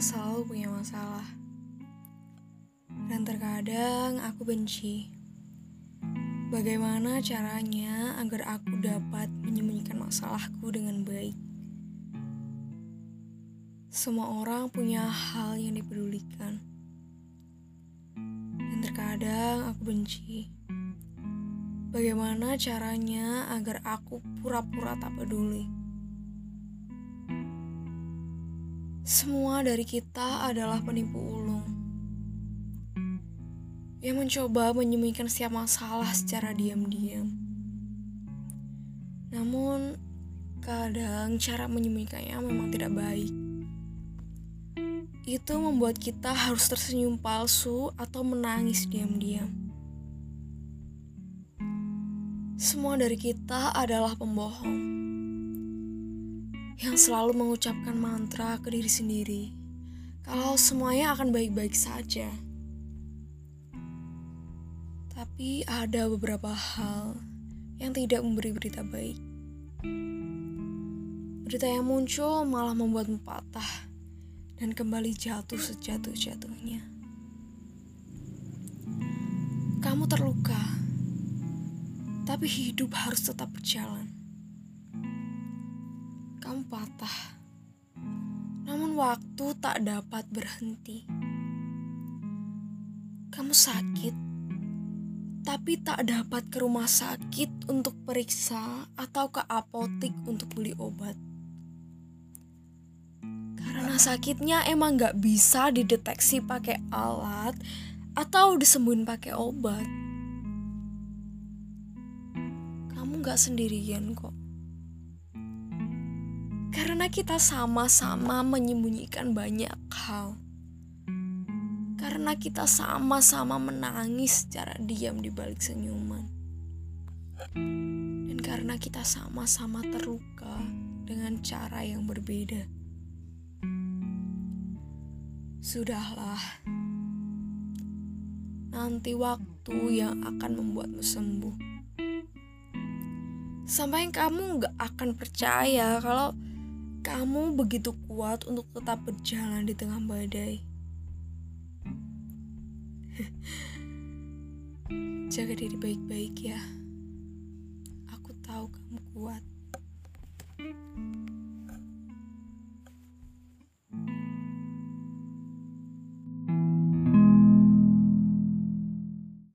selalu punya masalah. Dan terkadang aku benci. Bagaimana caranya agar aku dapat menyembunyikan masalahku dengan baik? Semua orang punya hal yang dipedulikan. Dan terkadang aku benci. Bagaimana caranya agar aku pura-pura tak peduli? Semua dari kita adalah penipu ulung yang mencoba menyembunyikan setiap masalah secara diam-diam. Namun, kadang cara menyembunyikannya memang tidak baik. Itu membuat kita harus tersenyum palsu atau menangis diam-diam. Semua dari kita adalah pembohong yang selalu mengucapkan mantra ke diri sendiri kalau semuanya akan baik-baik saja. Tapi ada beberapa hal yang tidak memberi berita baik. Berita yang muncul malah membuatmu patah dan kembali jatuh sejatuh-jatuhnya. Kamu terluka, tapi hidup harus tetap berjalan patah. Namun waktu tak dapat berhenti. Kamu sakit, tapi tak dapat ke rumah sakit untuk periksa atau ke apotik untuk beli obat. Karena sakitnya emang gak bisa dideteksi pakai alat atau disembuhin pakai obat. Kamu gak sendirian kok. Karena kita sama-sama menyembunyikan banyak hal. Karena kita sama-sama menangis secara diam di balik senyuman. Dan karena kita sama-sama terluka dengan cara yang berbeda. Sudahlah. Nanti waktu yang akan membuatmu sembuh. Sampai kamu gak akan percaya kalau kamu begitu kuat untuk tetap berjalan di tengah badai. Jaga diri baik-baik ya. Aku tahu kamu kuat.